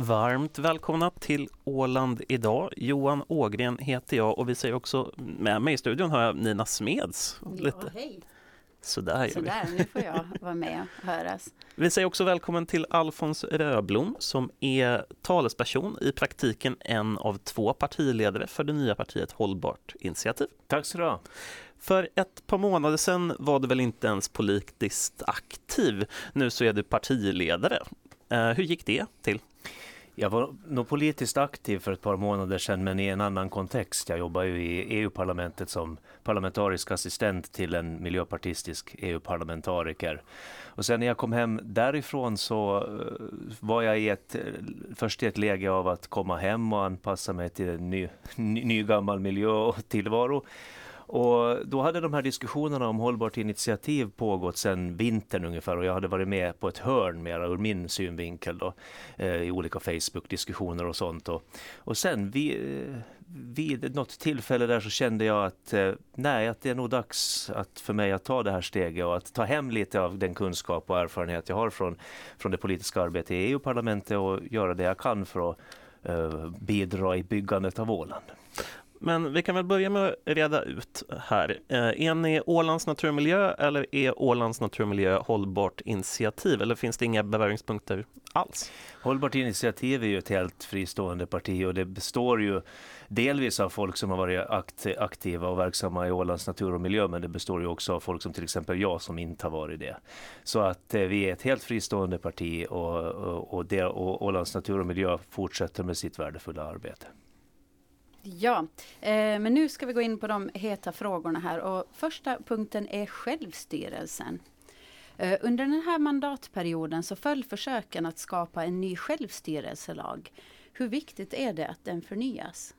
Varmt välkomna till Åland idag. Johan Ågren heter jag och vi säger också med mig i studion har jag Nina Smeds. Ja, hej. Sådär gör Sådär, nu får jag vara med och höras. Vi säger också välkommen till Alfons Röblom som är talesperson, i praktiken en av två partiledare för det nya partiet Hållbart initiativ. Tack så du ha. För ett par månader sedan var du väl inte ens politiskt aktiv. Nu så är du partiledare. Eh, hur gick det till? Jag var nog politiskt aktiv för ett par månader sedan men i en annan kontext. Jag jobbar ju i EU-parlamentet som parlamentarisk assistent till en miljöpartistisk EU-parlamentariker. Och sen när jag kom hem därifrån så eh, var jag i ett, eh, först i ett läge av att komma hem och anpassa mig till en ny, ny, ny gammal miljö och tillvaro. Och då hade de här diskussionerna om hållbart initiativ pågått sedan vintern ungefär och jag hade varit med på ett hörn mera ur min synvinkel då, eh, i olika Facebook-diskussioner och sånt. Och, och sen vid, eh, vid något tillfälle där så kände jag att eh, nej, att det är nog dags att för mig att ta det här steget och att ta hem lite av den kunskap och erfarenhet jag har från, från det politiska arbetet i EU-parlamentet och göra det jag kan för att eh, bidra i byggandet av Åland. Men vi kan väl börja med att reda ut här. Eh, är ni Ålands naturmiljö eller är Ålands naturmiljö hållbart initiativ? Eller finns det inga beröringspunkter alls? Hållbart initiativ är ju ett helt fristående parti och det består ju delvis av folk som har varit aktiva och verksamma i Ålands natur och miljö men det består ju också av folk som till exempel jag som inte har varit det. Så att eh, vi är ett helt fristående parti och, och, och, det, och Ålands natur och miljö fortsätter med sitt värdefulla arbete. Ja, eh, men nu ska vi gå in på de heta frågorna här och första punkten är självstyrelsen. Eh, under den här mandatperioden så föll försöken att skapa en ny självstyrelselag. Hur viktigt är det att den förnyas?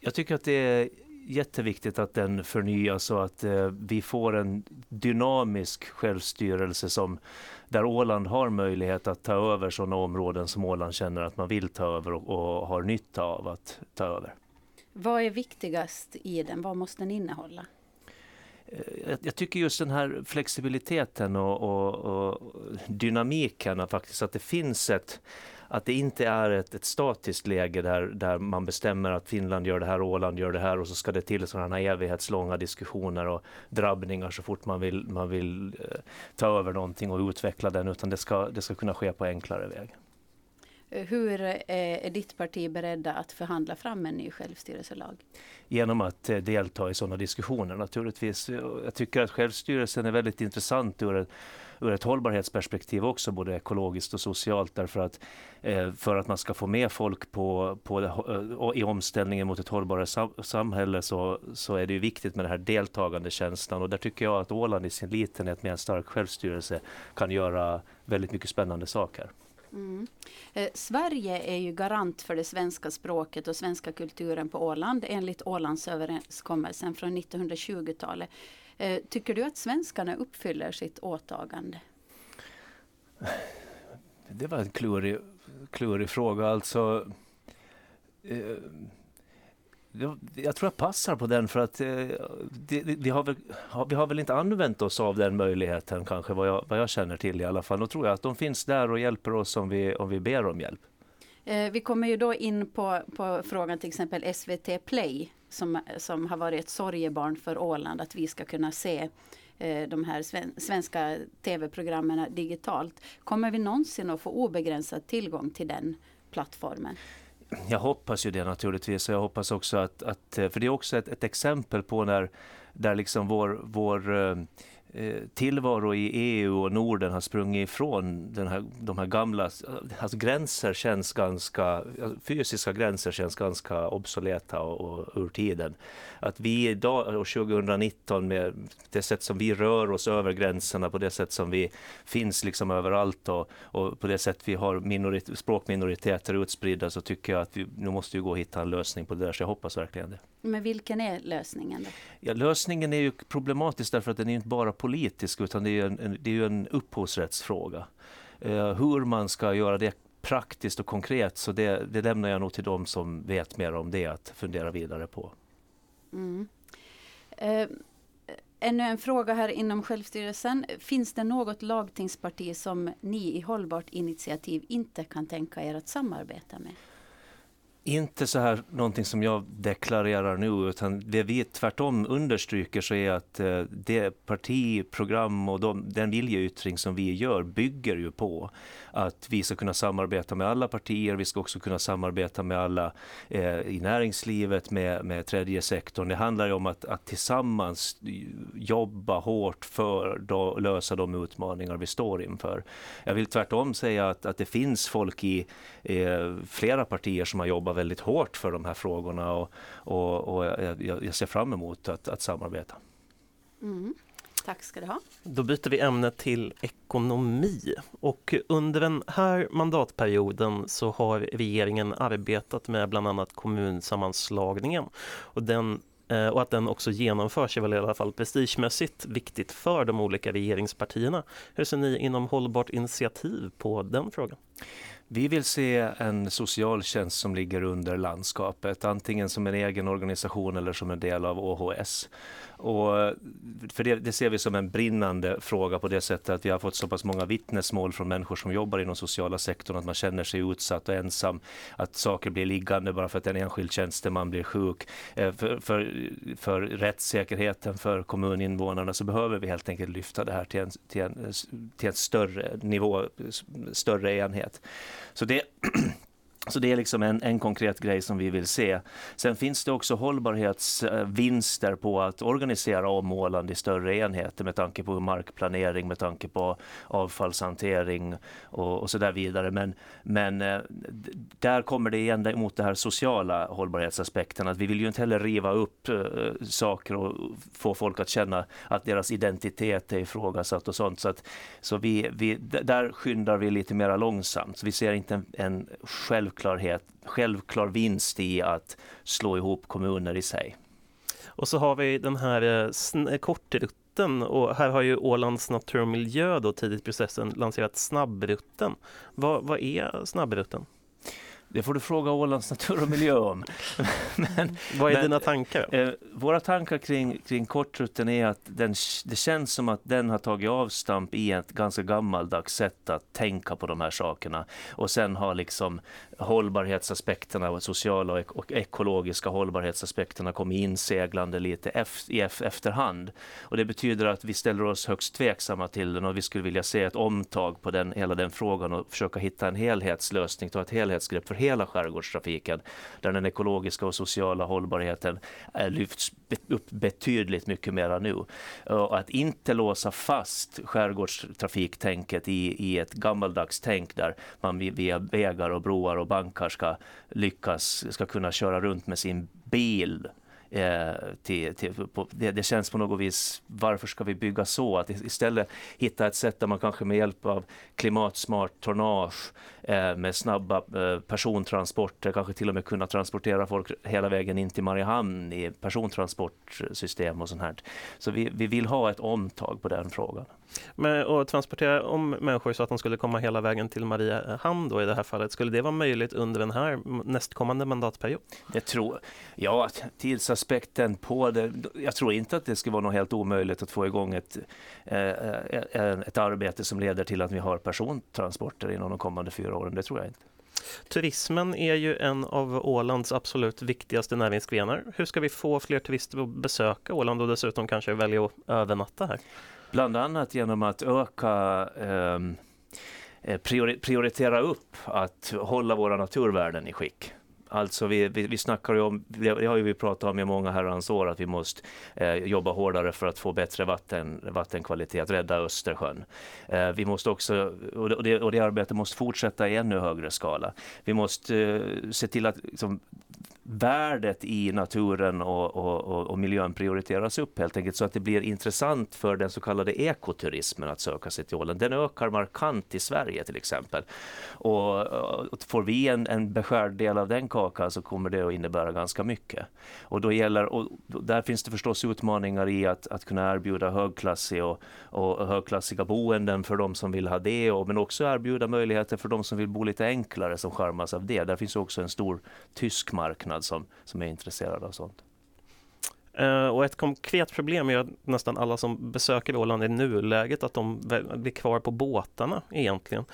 Jag tycker att det är jätteviktigt att den förnyas så att eh, vi får en dynamisk självstyrelse som där Åland har möjlighet att ta över sådana områden som Åland känner att man vill ta över och, och har nytta av att ta över. Vad är viktigast i den? Vad måste den innehålla? Eh, jag, tycker just den här flexibiliteten och, och, och dynamiken, faktiskt att det finns ett att det inte är ett, ett statiskt läge där, där man bestämmer att Finland gör det här och Åland gör det här och så ska det till sådana evighetslånga diskussioner och drabbningar så fort man vill, man vill eh, ta över någonting och utveckla den utan det ska, det ska kunna ske på enklare väg. Hur eh, är ditt parti beredda att förhandla fram en ny självstyrelselag? Genom att eh, delta i sådana diskussioner naturligtvis. Jag tycker att självstyrelsen är väldigt intressant ur ett, ur ett hållbarhetsperspektiv också, både ekologiskt och socialt. Därför att eh, för att man ska få med folk på, på i omställningen mot ett hållbarare samhälle så, så är det ju viktigt med den här deltagande känslan. Och där tycker jag att Åland i sin litenhet med en stark självstyrelse kan göra väldigt mycket spännande saker. Mm. Eh, Sverige är ju garant för det svenska språket och svenska kulturen på Åland enligt Ålandsöverenskommelsen från 1920-talet. Eh, tycker du att svenskarna uppfyller sitt åtagande? Det var en klurig, klurig fråga. Alltså, eh, jag tror jag passar på den för att eh, det, vi, har väl, vi har väl inte använt oss av den möjligheten kanske vad jag, vad jag känner till i alla fall. Då tror jag att de finns där och hjälper oss om vi, om vi ber om hjälp. Eh, vi kommer ju då in på, på frågan till exempel SVT Play som, som har varit ett sorgebarn för Åland att vi ska kunna se eh, de här svenska tv-programmen digitalt. Kommer vi någonsin att få obegränsad tillgång till den plattformen? Jag hoppas ju det naturligtvis och jag hoppas också att, att för det är också ett, ett exempel på när där liksom vår, vår eh, Eh, tillvaro i EU och Norden har sprungit ifrån den här, de här gamla, alltså gränser känns ganska, fysiska gränser känns ganska obsoleta och, och ur tiden. Att vi idag och 2019 med det sätt som vi rör oss över gränserna, på det sätt som vi finns liksom överallt och, och på det sätt vi har minorit, språkminoriteter utspridda så tycker jag att vi nu måste ju gå och hitta en lösning på det där så jag hoppas verkligen det. Men vilken är lösningen då? Ja, lösningen är ju problematisk därför att den är inte bara politisk utan det är en, det är ju en upphovsrättsfråga. Uh, hur man ska göra det praktiskt och konkret så det, det lämnar jag nog till de som vet mer om det att fundera vidare på. Mm. Uh, ännu en fråga här inom självstyrelsen. Finns det något lagtingsparti som ni i Hållbart initiativ inte kan tänka er att samarbeta med? Inte så här någonting som jag deklarerar nu, utan det vi tvärtom understryker så är att eh, det partiprogram och de, den viljeyttring som vi gör bygger ju på att vi ska kunna samarbeta med alla partier, vi ska också kunna samarbeta med alla eh, i näringslivet, med, med tredje sektorn. Det handlar ju om att, att tillsammans jobba hårt för att lösa de utmaningar vi står inför. Jag vill tvärtom säga att, att det finns folk i eh, flera partier som har jobbat väldigt hårt för de här frågorna och, och, och jag, jag, ser fram emot att, att samarbeta. Mm. Tack ska du ha. Då byter vi ämne till ekonomi och under den här mandatperioden så har regeringen arbetat med bland annat kommunsammanslagningen och den eh, och att den också genomförs är väl i alla fall prestigemässigt viktigt för de olika regeringspartierna. Hur ser ni inom Hållbart initiativ på den frågan? Vi vill se en socialtjänst som ligger under landskapet, antingen som en egen organisation eller som en del av OHS. Och för det, det, ser vi som en brinnande fråga på det sättet att vi har fått så pass många vittnesmål från människor som jobbar inom sociala sektorn att man känner sig utsatt och ensam, att saker blir liggande bara för att en enskild tjänsteman blir sjuk. Eh, för, för, för rättssäkerheten för kommuninvånarna så behöver vi helt enkelt lyfta det här till en, till en, till en större nivå, större enhet. Så det Så det är liksom en, en konkret grej som vi vill se. Sen finns det också hållbarhetsvinster på att organisera om Åland i större enheter med tanke på markplanering, med tanke på avfallshantering och, och så där vidare. Men, men eh, där kommer det igen mot den här sociala hållbarhetsaspekten. Att vi vill ju inte heller riva upp eh, saker och få folk att känna att deras identitet är ifrågasatt och sånt. Så, att, så vi, vi, där skyndar vi lite mer långsamt. Så vi ser inte en, en själv självklarhet, självklar vinst i att slå ihop kommuner i sig. Och så har vi den här eh, eh, kortrutten och här har ju Ålands natur och miljö då tidigt i processen lanserat snabbrutten. Vad, vad är snabbrutten? Det får du fråga Ålands natur och miljö om. men, Vad är men, dina tankar? Eh, våra tankar kring, kring kortrutten är att den, det känns som att den har tagit avstamp i ett ganska gammaldags sätt att tänka på de här sakerna. Och sen har liksom hållbarhetsaspekterna, och sociala och, ek och ekologiska hållbarhetsaspekterna kommit inseglande lite i efterhand. Och det betyder att vi ställer oss högst tveksamma till den och vi skulle vilja se ett omtag på den, hela den frågan och försöka hitta en helhetslösning, ta ett helhetsgrepp för hela skärgårdstrafiken där den ekologiska och sociala hållbarheten eh, lyfts upp betydligt mycket mera nu. Och att inte låsa fast skärgårdstrafiktänket i, i ett gammaldags tänk där man via vägar och broar och bankar ska lyckas, ska kunna köra runt med sin bil Eh, till, till, på, det, det, känns på något vis, varför ska vi bygga så? Att istället hitta ett sätt där man kanske med hjälp av klimatsmart tonnage eh, med snabba eh, persontransporter, kanske till och med kunna transportera folk hela vägen in till Mariehamn i persontransportsystem och sånt här. Så vi, vi vill ha ett omtag på den frågan. Men att transportera om människor så att de skulle komma hela vägen till Mariehamn då i det här fallet, skulle det vara möjligt under den här nästkommande mandatperiod? Jag tror, ja, tidsaspekten på det, jag tror inte att det skulle vara något helt omöjligt att få igång ett, eh, ett arbete som leder till att vi har persontransporter inom de kommande fyra åren, det tror jag inte. Turismen är ju en av Ålands absolut viktigaste näringsgrenar. Hur ska vi få fler turister att besöka Åland och dessutom kanske välja att övernatta här? Bland annat genom att öka ehm, eh, prioritera upp att hålla våra naturvärden i skick. Alltså vi, vi, vi snackar ju om, det har ju vi pratat om i många herrans år, att vi måste eh, jobba hårdare för att få bättre vatten, vattenkvalitet, att rädda Östersjön. Eh, vi måste också, och det, och det arbetet måste fortsätta i ännu högre skala. Vi måste eh, se till att liksom, värdet i naturen och, och, och, miljön prioriteras upp helt enkelt så att det blir intressant för den så kallade ekoturismen att söka sig till Åland. Den ökar markant i Sverige till exempel. Och, och får vi en, en beskärd del av den kakan så kommer det att innebära ganska mycket. Och då gäller, och där finns det förstås utmaningar i att, att kunna erbjuda högklassig och, och högklassiga boenden för de som vill ha det och, men också erbjuda möjligheter för de som vill bo lite enklare som skärmas av det. Där finns också en stor tysk marknad som, som är intresserad av sånt. Eh, och ett konkret problem är att nästan alla som besöker Åland i nuläget att de blir kvar på båtarna egentligen.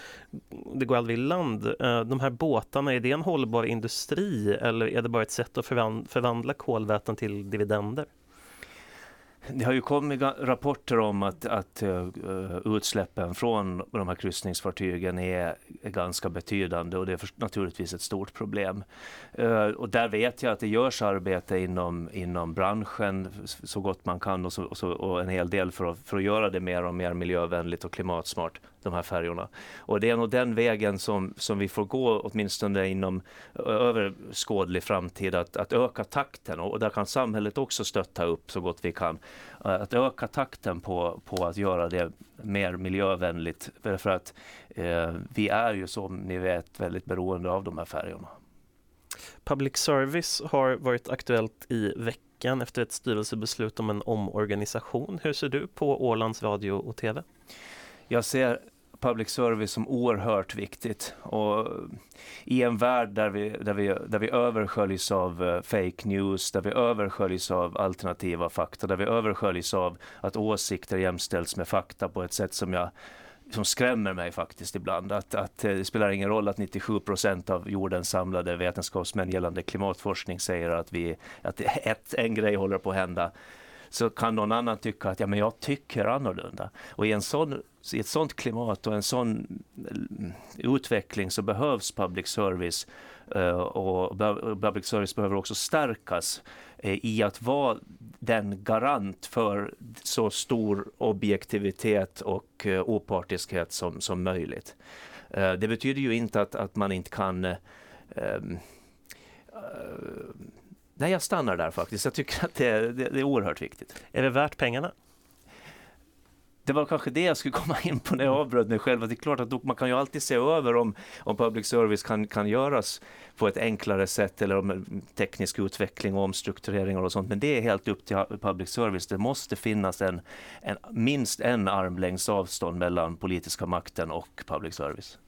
Det går aldrig i land. Eh, de här båtarna, är det en hållbar industri eller är det bara ett sätt att förvandla kolväten till dividender? Det har ju kommit rapporter om att, att uh, utsläppen från de här kryssningsfartygen är, är ganska betydande och det är för, naturligtvis ett stort problem. Uh, och där vet jag att det görs arbete inom, inom branschen så gott man kan och, så, och, så, och en hel del för att, för att göra det mer och mer miljövänligt och klimatsmart de här färjorna. Och det är nog den vägen som, som vi får gå åtminstone inom överskådlig framtid att, att öka takten och, och där kan samhället också stötta upp så gott vi kan. Att öka takten på, på att göra det mer miljövänligt för att eh, vi är ju som ni vet väldigt beroende av de här färjorna. Public service har varit aktuellt i veckan efter ett styrelsebeslut om en omorganisation. Hur ser du på Ålands Radio och TV? Jag ser public service som oerhört viktigt. Och I en värld där vi, där vi, där vi översköljs av eh, fake news, där vi översköljs av alternativa fakta, där vi översköljs av att åsikter jämställs med fakta på ett sätt som jag som skrämmer mig faktiskt ibland. Att, att eh, det spelar ingen roll att 97 procent av jordens samlade vetenskapsmän gällande klimatforskning säger att, vi, att ett, en grej håller på att hända så kan någon annan tycka att ja, men jag tycker annorlunda. Och i, en sån, i ett sånt klimat och en sån eh, utveckling så behövs public service eh, och public service behöver också stärkas eh, i att vara den garant för så stor objektivitet och opartiskhet som, som möjligt. det betyder ju inte att, att man inte kan um, Nej, jag stannar där faktiskt. Jag tycker att det är, det, det är oerhört viktigt. Är det värt pengarna? det var kanske det jag skulle komma in på när jag avbröt mig själv. Att det är klart att man kan ju alltid se över om, om public service kan, kan göras på ett enklare sätt eller om teknisk utveckling och omstruktureringar och sånt. Men det är helt upp till public service. Det måste finnas en, en minst en armlängds avstånd mellan politiska makten och public service.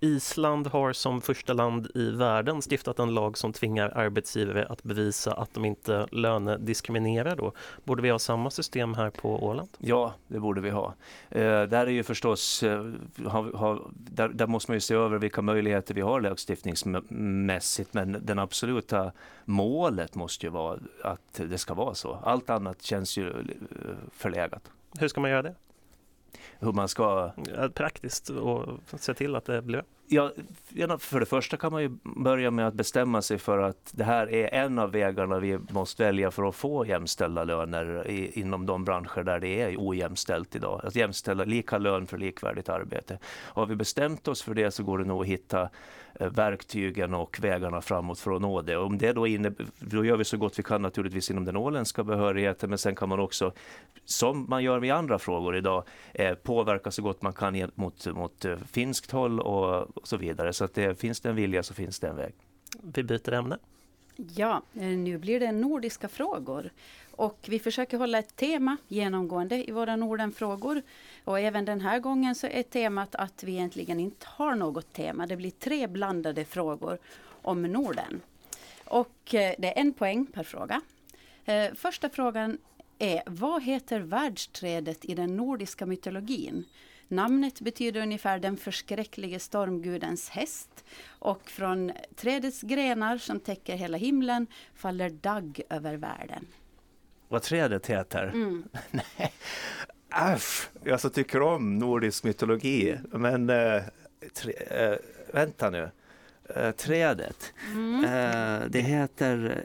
Island har som första land i världen stiftat en lag som tvingar arbetsgivare att bevisa att de inte lönediskriminerar då. Borde vi ha samma system här på Åland? Ja, det borde vi ha. Eh, där är ju förstås, eh, ha, ha, där, där, måste man ju se över vilka möjligheter vi har lagstiftningsmässigt men den absoluta målet måste ju vara att det ska vara så. Allt annat känns ju eh, förlegat. Hur ska man göra det? Hur man ska... Praktiskt och se till att det blir Ja, för det första kan man ju börja med att bestämma sig för att det här är en av vägarna vi måste välja för att få jämställda löner i, inom de branscher där det är ojämställt idag. Att jämställa lika lön för likvärdigt arbete. Har vi bestämt oss för det så går det nog att hitta Eh, verktygen och vägarna framåt för att nå det. Om det då, innebär, då gör vi så gott vi kan naturligtvis inom den åländska behörigheten men sen kan man också, som man gör med andra frågor idag, eh, påverka så gott man kan mot, mot eh, finskt håll och, och så vidare. Så att det, finns det en vilja så finns det en väg. Vi byter ämne. Ja, eh, nu blir det nordiska frågor. Och vi försöker hålla ett tema genomgående i våra Nordenfrågor. Och även den här gången så är temat att vi egentligen inte har något tema. Det blir tre blandade frågor om Norden. Och eh, det är en poäng per fråga. Eh, första frågan är, vad heter världsträdet i den nordiska mytologin? Namnet betyder ungefär den förskräcklige stormgudens häst. Och från trädets grenar som täcker hela himlen faller dagg över världen vad trädet heter. Mm. Nej, Äsch, jag så tycker om nordisk mytologi. Men äh, tre, äh, vänta nu. Äh, trädet. Mm. det heter...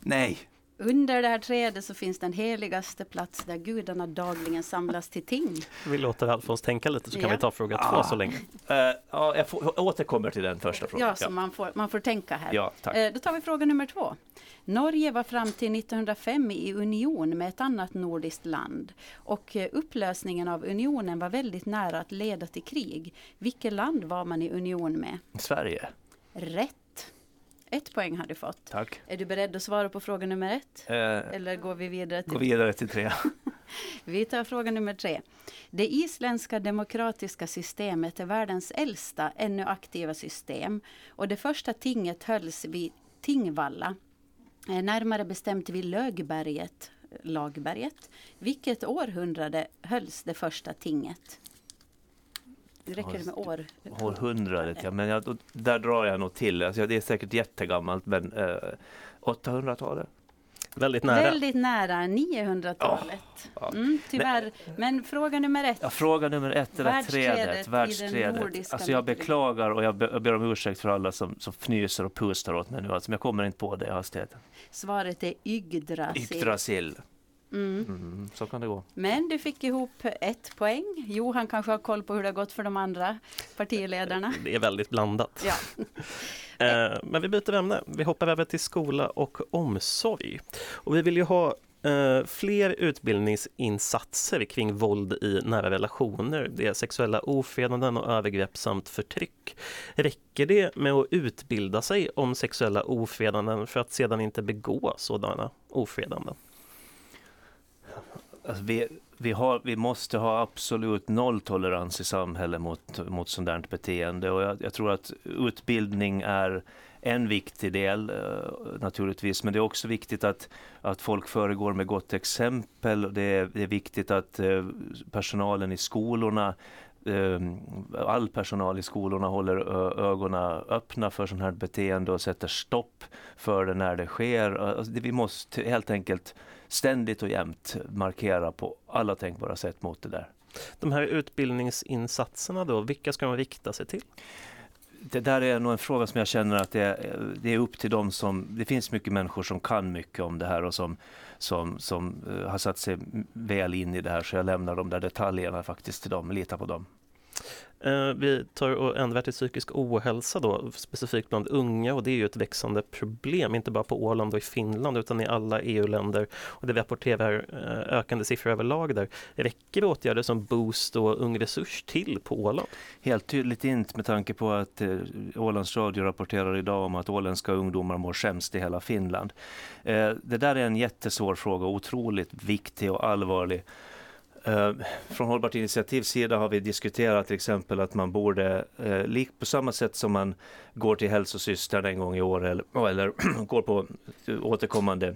nej, under det här trädet så finns den heligaste plats där gudarna dagligen samlas till ting. Vi låter Alfons tänka lite så kan ja. vi ta fråga två så länge. Uh, ja, jag, får, jag återkommer till den första frågan. Ja, så Man, får, man får tänka här. Ja, tack. Uh, då tar vi fråga nummer två. Norge var fram till 1905 i union med ett annat nordiskt land. Och uh, upplösningen av unionen var väldigt nära att leda till krig. Vilket land var man i union med? Sverige. Rätt. Ett poäng har du fått. Tack. Är du beredd att svara på fråga nummer ett? Eh, Eller går vi vidare till, gå vidare till tre? vi tar fråga nummer tre. Det isländska demokratiska systemet är världens äldsta ännu aktiva system och det första tinget hölls vid Tingvalla. Eh, närmare bestämt vid Lögberget, Lagberget. Vilket århundrade hölls det första tinget? Det räcker det med år? Århundradet, ja. Men jag, där drar jag nog till. Alltså, det är säkert jättegammalt, men eh, 800-talet. Väldigt nära. Väldigt nära 900-talet. Oh, mm, tyvärr. Men fråga nummer ett. Ja, fråga nummer ett är världsträdet. världsträdet. Alltså jag beklagar och jag ber om ursäkt för alla som, som fnyser och pustar åt mig nu. Alltså, jag kommer inte på det hastigheten. Svaret är Yggdrasil. Yggdrasil. Mm. Mm, så kan det gå. Men du fick ihop ett poäng. Johan kanske har koll på hur det har gått för de andra partiledarna. Det är väldigt blandat. Ja. Eh, men vi byter ämne. Vi hoppar över till skola och omsorg. Och vi vill ju ha eh, fler utbildningsinsatser kring våld i nära relationer. Det är sexuella ofredanden och övergrepp samt förtryck. Räcker det med att utbilda sig om sexuella ofredanden för att sedan inte begå sådana ofredanden? Alltså vi, vi, har, vi måste ha absolut nolltolerans i samhället mot, mot sådant beteende och jag, jag tror att utbildning är en viktig del eh, naturligtvis, men det är också viktigt att, att folk föregår med gott exempel. Det är, det är viktigt att eh, personalen i skolorna eh, all personal i skolorna håller ögonen öppna för sådant här beteende och sätter stopp för det när det sker. Alltså, vi måste helt enkelt ständigt och jämt markera på alla tänkbara sätt mot det där. De här utbildningsinsatserna då, vilka ska de rikta sig till? Det där är nog en fråga som jag känner att det är, det är upp till dem som, det finns mycket människor som kan mycket om det här och som, som, som uh, har satt sig väl in i det här så jag lämnar de där detaljerna faktiskt till dem, litar på dem. Eh, vi tar och ändrar till psykisk ohälsa då, specifikt bland unga och det är ju ett växande problem, inte bara på Åland och i Finland utan i alla EU-länder. Och det rapporterar eh, ökande siffror överlag där. Räcker åtgärder som Boost och Ung Resurs till på Åland? Helt tydligt inte med tanke på att eh, Ålands Radio rapporterar idag om att åländska ungdomar mår sämst i hela Finland. Eh, det där är en jättesvår fråga, otroligt viktig och allvarlig. Eh, från Hållbart initiativs sida har vi diskuterat till exempel att man borde, eh, på samma sätt som man går till hälsosystern en gång i år eller, eller går på eh, återkommande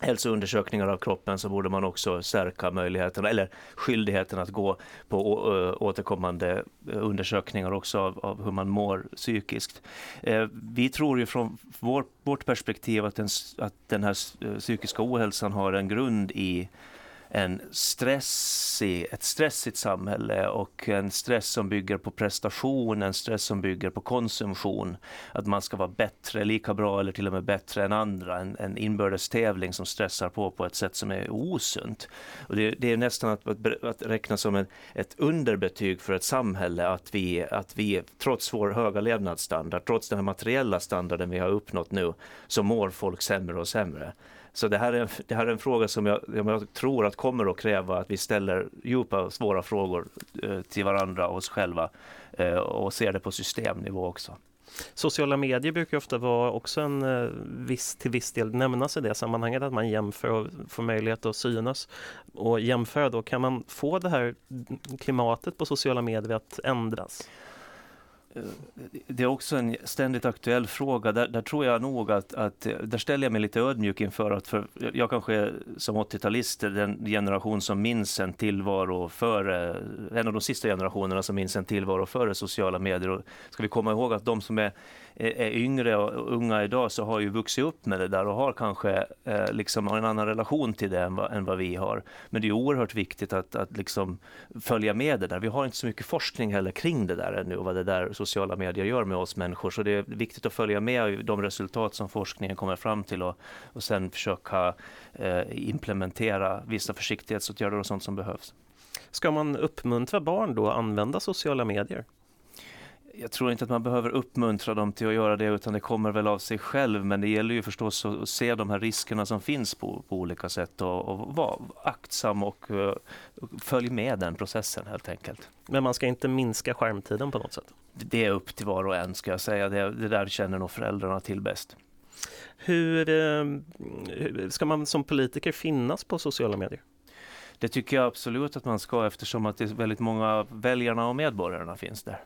hälsoundersökningar av kroppen så borde man också stärka möjligheten eller skyldigheten att gå på eh, återkommande undersökningar också av, av hur man mår psykiskt. Eh, vi tror ju från vår, vårt perspektiv att den, att den här psykiska ohälsan har en grund i en stressig, ett stressigt samhälle och en stress som bygger på prestation, en stress som bygger på konsumtion. Att man ska vara bättre, lika bra eller till och med bättre än andra. En, en inbördes tävling som stressar på på ett sätt som är osunt. Och det, det är nästan att, att, att räkna som en, ett underbetyg för ett samhälle att vi, att vi trots vår höga levnadsstandard, trots den här materiella standarden vi har uppnått nu, så mår folk sämre och sämre. Så det här är en, det här är en fråga som jag, jag tror att kommer att kräva att vi ställer djupa svåra frågor eh, till varandra och oss själva eh, och ser det på systemnivå också. Sociala medier brukar ofta vara också en eh, viss, till viss del nämnas i det sammanhanget att man jämför och får möjlighet att synas. Och jämföra då, kan man få det här klimatet på sociala medier att ändras? Eh, det är också en ständigt aktuell fråga. Där, där, tror jag nog att, att, eh, där ställer jag mig lite ödmjuk inför att för, jag kanske som 80-talist den generation som minns en tillvaro före, en av de sista generationerna som minns en tillvaro före sociala medier. Och ska vi komma ihåg att de som är är yngre och unga idag så har ju vuxit upp med det där och har kanske eh, liksom en annan relation till det än vad, än vad, vi har. Men det är oerhört viktigt att, att liksom följa med det där. Vi har inte så mycket forskning heller kring det där ännu och vad det där sociala medier gör med oss människor. Så det är viktigt att följa med de resultat som forskningen kommer fram till och, och sen försöka eh, implementera vissa försiktighetsåtgärder och sånt som behövs. Ska man uppmuntra barn då att använda sociala medier? Jag tror inte att man behöver uppmuntra dem till att göra det utan det kommer väl av sig själv. Men det gäller ju förstås att se de här riskerna som finns på, på olika sätt och, och vara aktsam och uh, följ med den processen helt enkelt. Men man ska inte minska skärmtiden på något sätt? Det är upp till var och en ska jag säga. Det, det där känner nog föräldrarna till bäst. Hur uh, ska man som politiker finnas på sociala medier? Det tycker jag absolut att man ska eftersom att det är väldigt många väljarna och medborgarna finns där.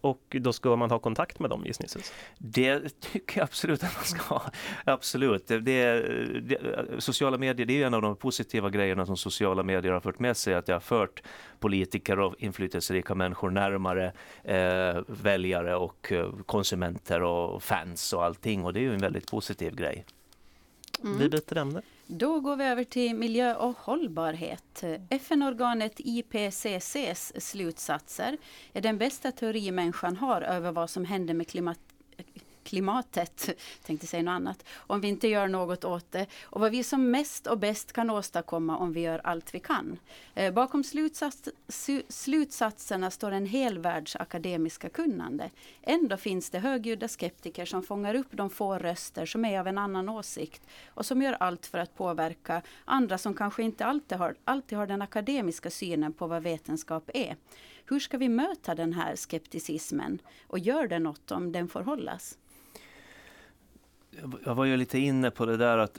Och då ska man ha kontakt med dem gissningsvis? Det tycker jag absolut att man ska ha. Absolut. Det, det, sociala medier det är en av de positiva grejerna som sociala medier har fört med sig, att det har fört politiker och inflytelserika människor närmare eh, väljare och eh, konsumenter och fans och allting och det är ju en väldigt positiv grej. Mm. Vi byter ämne. Då går vi över till miljö och hållbarhet. FN-organet IPCCs slutsatser är den bästa teori människan har över vad som händer med klimat klimatet, tänkte säga något annat, om vi inte gör något åt det. Och vad vi som mest och bäst kan åstadkomma om vi gör allt vi kan. Eh, bakom slutsats, slutsatserna står en hel världs akademiska kunnande. Ändå finns det högljudda skeptiker som fångar upp de få röster som är av en annan åsikt och som gör allt för att påverka andra som kanske inte alltid har, alltid har den akademiska synen på vad vetenskap är. Hur ska vi möta den här skepticismen och gör det något om den får hållas? Jag var ju lite inne på det där att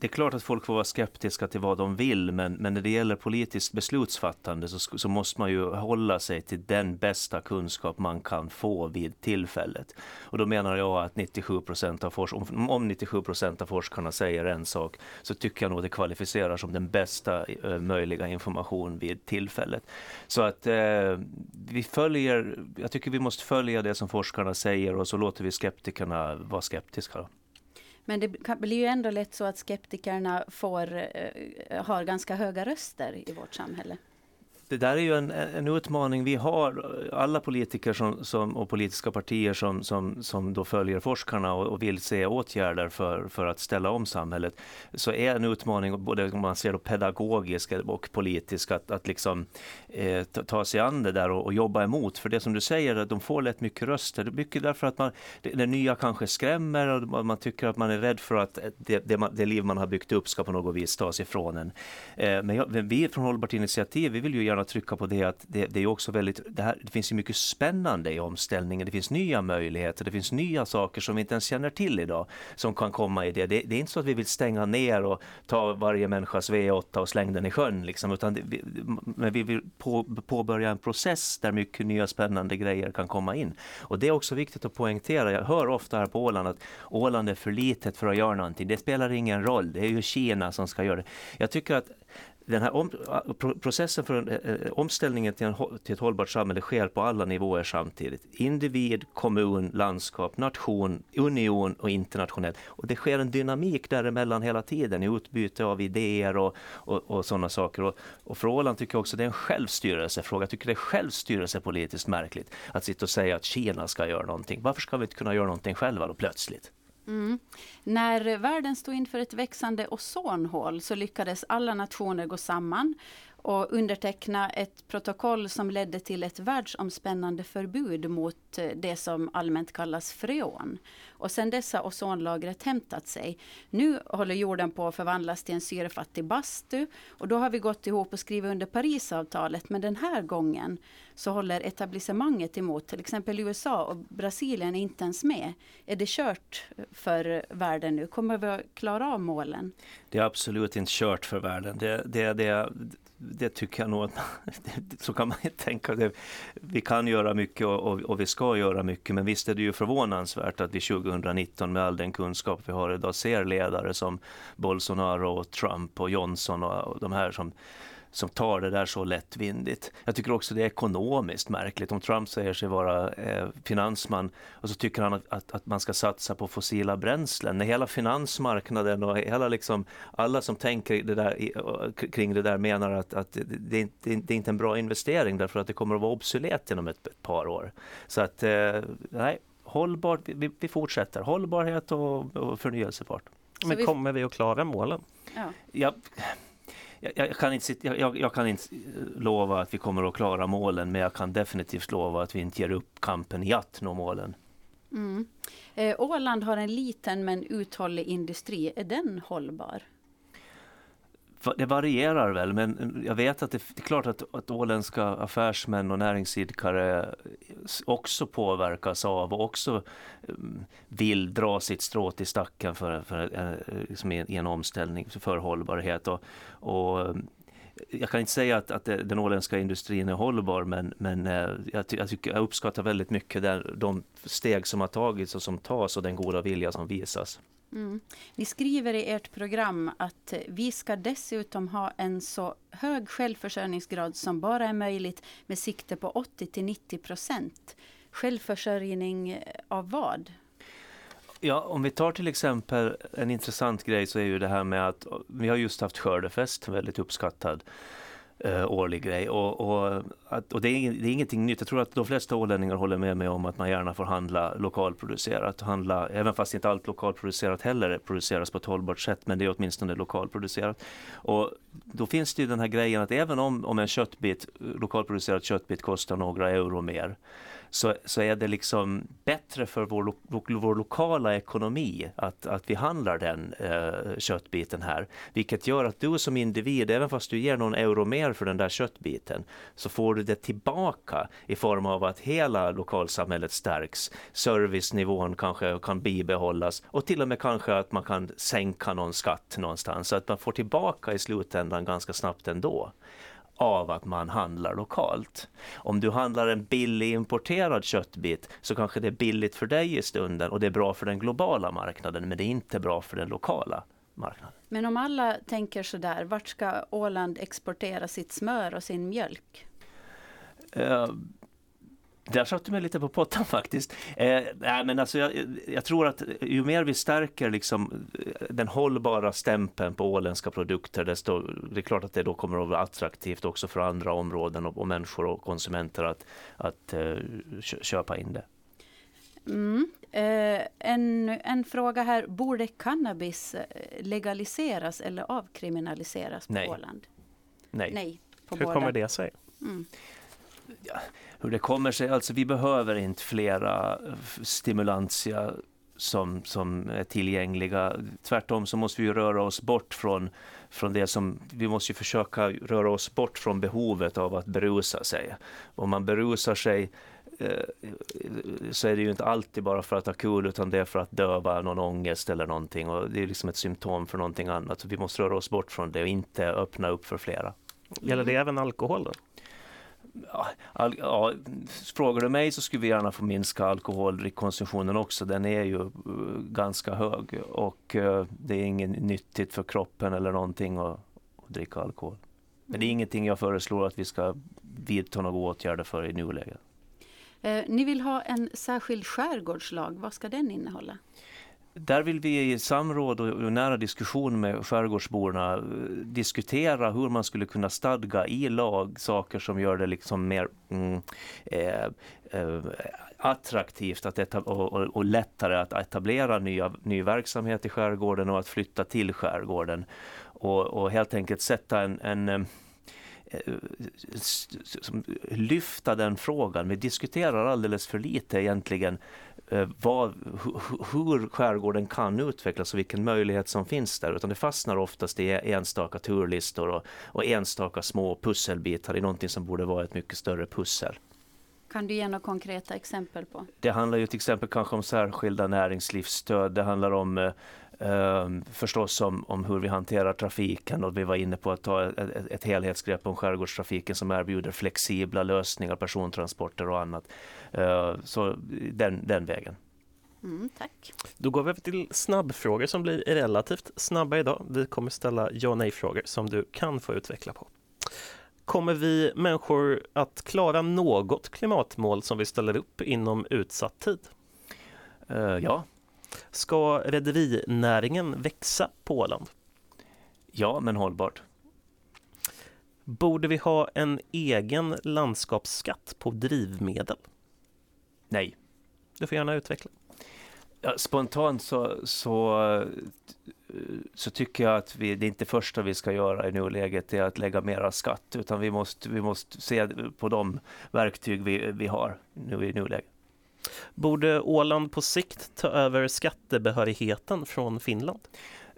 det är klart att folk får vara skeptiska till vad de vill men, men när det gäller politiskt beslutsfattande så, så måste man ju hålla sig till den bästa kunskap man kan få vid tillfället. Och då menar jag att 97 av forsk, om, om 97% av forskarna säger en sak så tycker jag nog det kvalificerar som den bästa eh, möjliga information vid tillfället. Så att eh, vi följer, jag tycker vi måste följa det som forskarna säger och så låter vi skeptikerna vara skeptiska. Men det blir ju ändå lätt så att skeptikerna får, eh, har ganska höga röster i vårt samhälle det där är ju en, en utmaning vi har, alla politiker som, som, och politiska partier som, som, som då följer forskarna och, och, vill se åtgärder för, för att ställa om samhället. Så är en utmaning, både om man ser då pedagogisk och politisk, att, att liksom, eh, ta, ta sig an det där och, och, jobba emot. För det som du säger, att de får lätt mycket röster. Mycket därför att man, det, det nya kanske skrämmer och man tycker att man är rädd för att det, det, det liv man har byggt upp ska på något vis tas ifrån en. Eh, men jag, vi från Hållbart initiativ, vi vill ju gärna gärna trycka på det att det, det är också väldigt, det, här, det finns ju mycket spännande i omställningen. Det finns nya möjligheter, det finns nya saker som vi inte ens känner till idag som kan komma i det. Det, det är inte så att vi vill stänga ner och ta varje människas V8 och slänga den i sjön liksom, utan det, vi, men vi vill på, påbörja en process där mycket nya spännande grejer kan komma in. Och det är också viktigt att poängtera. Jag hör ofta här på Åland att Åland är för litet för att göra någonting. Det spelar ingen roll. Det är ju Kina som ska göra det. Jag tycker att den här om, processen för en, omställningen till, en, till, ett hållbart samhälle sker på alla nivåer samtidigt. Individ, kommun, landskap, nation, union och internationellt. Och det sker en dynamik däremellan hela tiden i utbyte av idéer och, och, och sådana saker. Och, och för Åland tycker jag också det är en självstyrelsefråga. Jag tycker det är självstyrelsepolitiskt märkligt att sitta och säga att Kina ska göra någonting. Varför ska vi inte kunna göra någonting själva då plötsligt? Mm. När världen stod inför ett växande ozonhål så lyckades alla nationer gå samman och underteckna ett protokoll som ledde till ett världsomspännande förbud mot eh, det som allmänt kallas freon. Och sen har ozonlagret hämtat sig. Nu håller jorden på att förvandlas till en syrefattig bastu och då har vi gått ihop och skrivit under Parisavtalet men den här gången så håller etablissemanget emot. Till exempel USA och Brasilien är inte ens med. Är det kört för världen nu? Kommer vi att klara av målen? Det är absolut inte kört för världen. Det, det, det, det tycker jag nog att så kan man inte tänka. Det. Vi kan göra mycket och, och, och, vi ska göra mycket men visst är det ju förvånansvärt att vi 2019 med all den kunskap vi har idag ser ledare som Bolsonaro, och Trump och Johnson och, och de här som som tar det där så lättvindigt. Jag tycker också det är ekonomiskt märkligt. Om Trump säger sig vara eh, finansman och så tycker han att, att, att, man ska satsa på fossila bränslen. När hela finansmarknaden och hela liksom, alla som tänker det där, kring det där menar att, att det, det, det, är inte en bra investering därför att det kommer att vara obsolet inom ett, ett par år. Så att eh, nej, hållbart, vi, vi fortsätter. Hållbarhet och, och förnyelsefart. Men vi... kommer vi att klara målen? Ja. ja jag, jag, kan inte, jag, jag, kan inte eh, lova att vi kommer att klara målen men jag kan definitivt lova att vi inte ger upp kampen i att nå målen. Mm. Eh, Åland har en liten men uthållig industri. Är den hållbar? Det varierar väl, men jag vet att det, är klart att, att åländska affärsmän och näringsidkare också påverkas av och också mm, vill dra sitt strå till stacken för, för, eh, liksom i en omställning för hållbarhet. Och, och jag kan inte säga att, att den åländska industrin är hållbar men, men eh, jag, jag, tycker, jag uppskattar väldigt mycket där, de steg som har tagits och som tas och den goda vilja som visas. Mm. Ni skriver i ert program att vi ska dessutom ha en så hög självförsörjningsgrad som bara är möjligt med sikte på 80 till 90 procent. Självförsörjning av vad? Ja, om vi tar till exempel en intressant grej så är ju det här med att vi har just haft skördefest, väldigt uppskattad Eh, årlig grej. Och, och, och det, är, det, är, ingenting nytt. Jag tror att de flesta ålänningar håller med mig om att man gärna får handla lokalproducerat. Handla, även fast inte allt lokalproducerat heller produceras på ett hållbart sätt, men det är åtminstone lokalproducerat. Och då finns det ju den här grejen att även om, om en köttbit, lokalproducerad köttbit kostar några euro mer, så, så är det liksom bättre för vår, lo, vår lokala ekonomi att, att vi handlar den eh, köttbiten här. Vilket gör att du som individ, även fast du ger någon euro mer för den där köttbiten, så får du det tillbaka i form av att hela lokalsamhället stärks. Servicenivån kanske kan bibehållas och till och med kanske att man kan sänka någon skatt någonstans. Så att man får tillbaka i slutändan ganska snabbt ändå av att man handlar lokalt. Om du handlar en billig importerad köttbit så kanske det är billigt för dig i stunden och det är bra för den globala marknaden men det är inte bra för den lokala marknaden. Men om alla tänker så där, vart ska Åland exportera sitt smör och sin mjölk? Uh, där satte du mig lite på pottan faktiskt. Eh, nej, men alltså jag, jag, tror att ju mer vi stärker liksom eh, den hållbara stämpeln på åländska produkter, desto det är klart att det då kommer att vara attraktivt också för andra områden och, och människor och konsumenter att, att eh, köpa in det. Mm. Eh, en, en fråga här, borde cannabis eh, legaliseras eller avkriminaliseras på Nej. Åland? Nej. Nej Hur båda. kommer det sig? Mm ja, hur det kommer sig. Alltså vi behöver inte flera eh, stimulantia som, som är tillgängliga. Tvärtom så måste vi röra oss bort från, från det som, vi måste försöka röra oss bort från behovet av att berusa sig. Om man berusar sig eh, så är det ju inte alltid bara för att ha kul utan det är för att döva någon ångest eller någonting och det är liksom ett symptom för någonting annat. Så vi måste röra oss bort från det och inte öppna upp för flera. Gäller det även alkohol då? All, ja, frågar du mig så skulle vi gärna få minska alkoholkonsumtionen också. Den är ju uh, ganska hög och uh, det är inget nyttigt för kroppen eller någonting att, att dricka alkohol. Men det är mm. ingenting jag föreslår att vi ska vidta några åtgärder för i nuläget. Eh, ni vill ha en särskild skärgårdslag. Vad ska den innehålla? Där vill vi i samråd och nära diskussion med skärgårdsborna eh, diskutera hur man skulle kunna stadga i lag saker som gör det liksom mer mm, eh, eh, attraktivt att och, och, och, lättare att etablera nya, ny verksamhet i skärgården och att flytta till skärgården. Och, och helt enkelt sätta en, en eh, lyfta den frågan. Vi diskuterar alldeles för lite egentligen Eh, vad, hur skärgården kan utvecklas och vilken möjlighet som finns där utan det fastnar oftast i enstaka turlistor och, och enstaka små pusselbitar i någonting som borde vara ett mycket större pussel. Kan du ge några konkreta exempel på? Det handlar ju till exempel kanske om särskilda näringslivsstöd. Det handlar om eh, Ehm, förstås om, om hur vi hanterar trafiken och vi var inne på att ta ett, ett helhetsgrepp om skärgårdstrafiken som erbjuder flexibla lösningar, persontransporter och annat. Ehm, så den, den vägen. Mm, tack. Då går vi över till snabbfrågor som blir relativt snabba idag. Vi kommer ställa ja nej-frågor som du kan få utveckla på. Kommer vi människor att klara något klimatmål som vi ställer upp inom utsatt tid? Uh, ja, Ska rederinäringen växa på Åland? Ja, men hållbart. Borde vi ha en egen landskapsskatt på drivmedel? Nej. Du får gärna utveckla. Ja, spontant så, så, så tycker jag att vi, det inte första vi ska göra i nuläget är att lägga mera skatt utan vi måste, vi måste se på de verktyg vi, vi har nu i nuläget. Borde Åland på sikt ta över skattebehörigheten från Finland?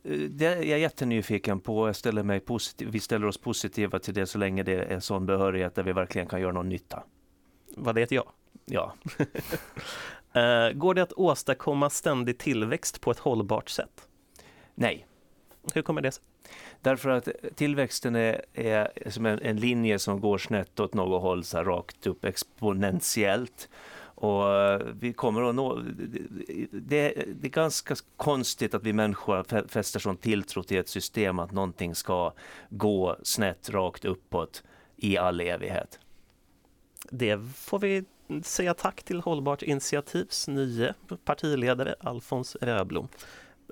Eh, det är jag jättenyfiken på. Jag ställer mig positiv, vi ställer oss positiva till det så länge det är sån behörighet där vi verkligen kan göra någon nytta. Var det ett ja? Ja. Eh, går det att åstadkomma ständig tillväxt på ett hållbart sätt? Nej. Hur kommer det sig? Därför att tillväxten är, är som en, en linje som går snett åt något håll, så här rakt upp exponentiellt. Och eh, vi kommer att nå, det, det, är ganska konstigt att vi människor fäster sån tilltro till ett system att någonting ska gå snett rakt uppåt i all evighet. Det får vi säga tack till Hållbart initiativs nye partiledare Alfons Röblom.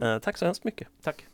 Eh, tack så hemskt mycket. Tack.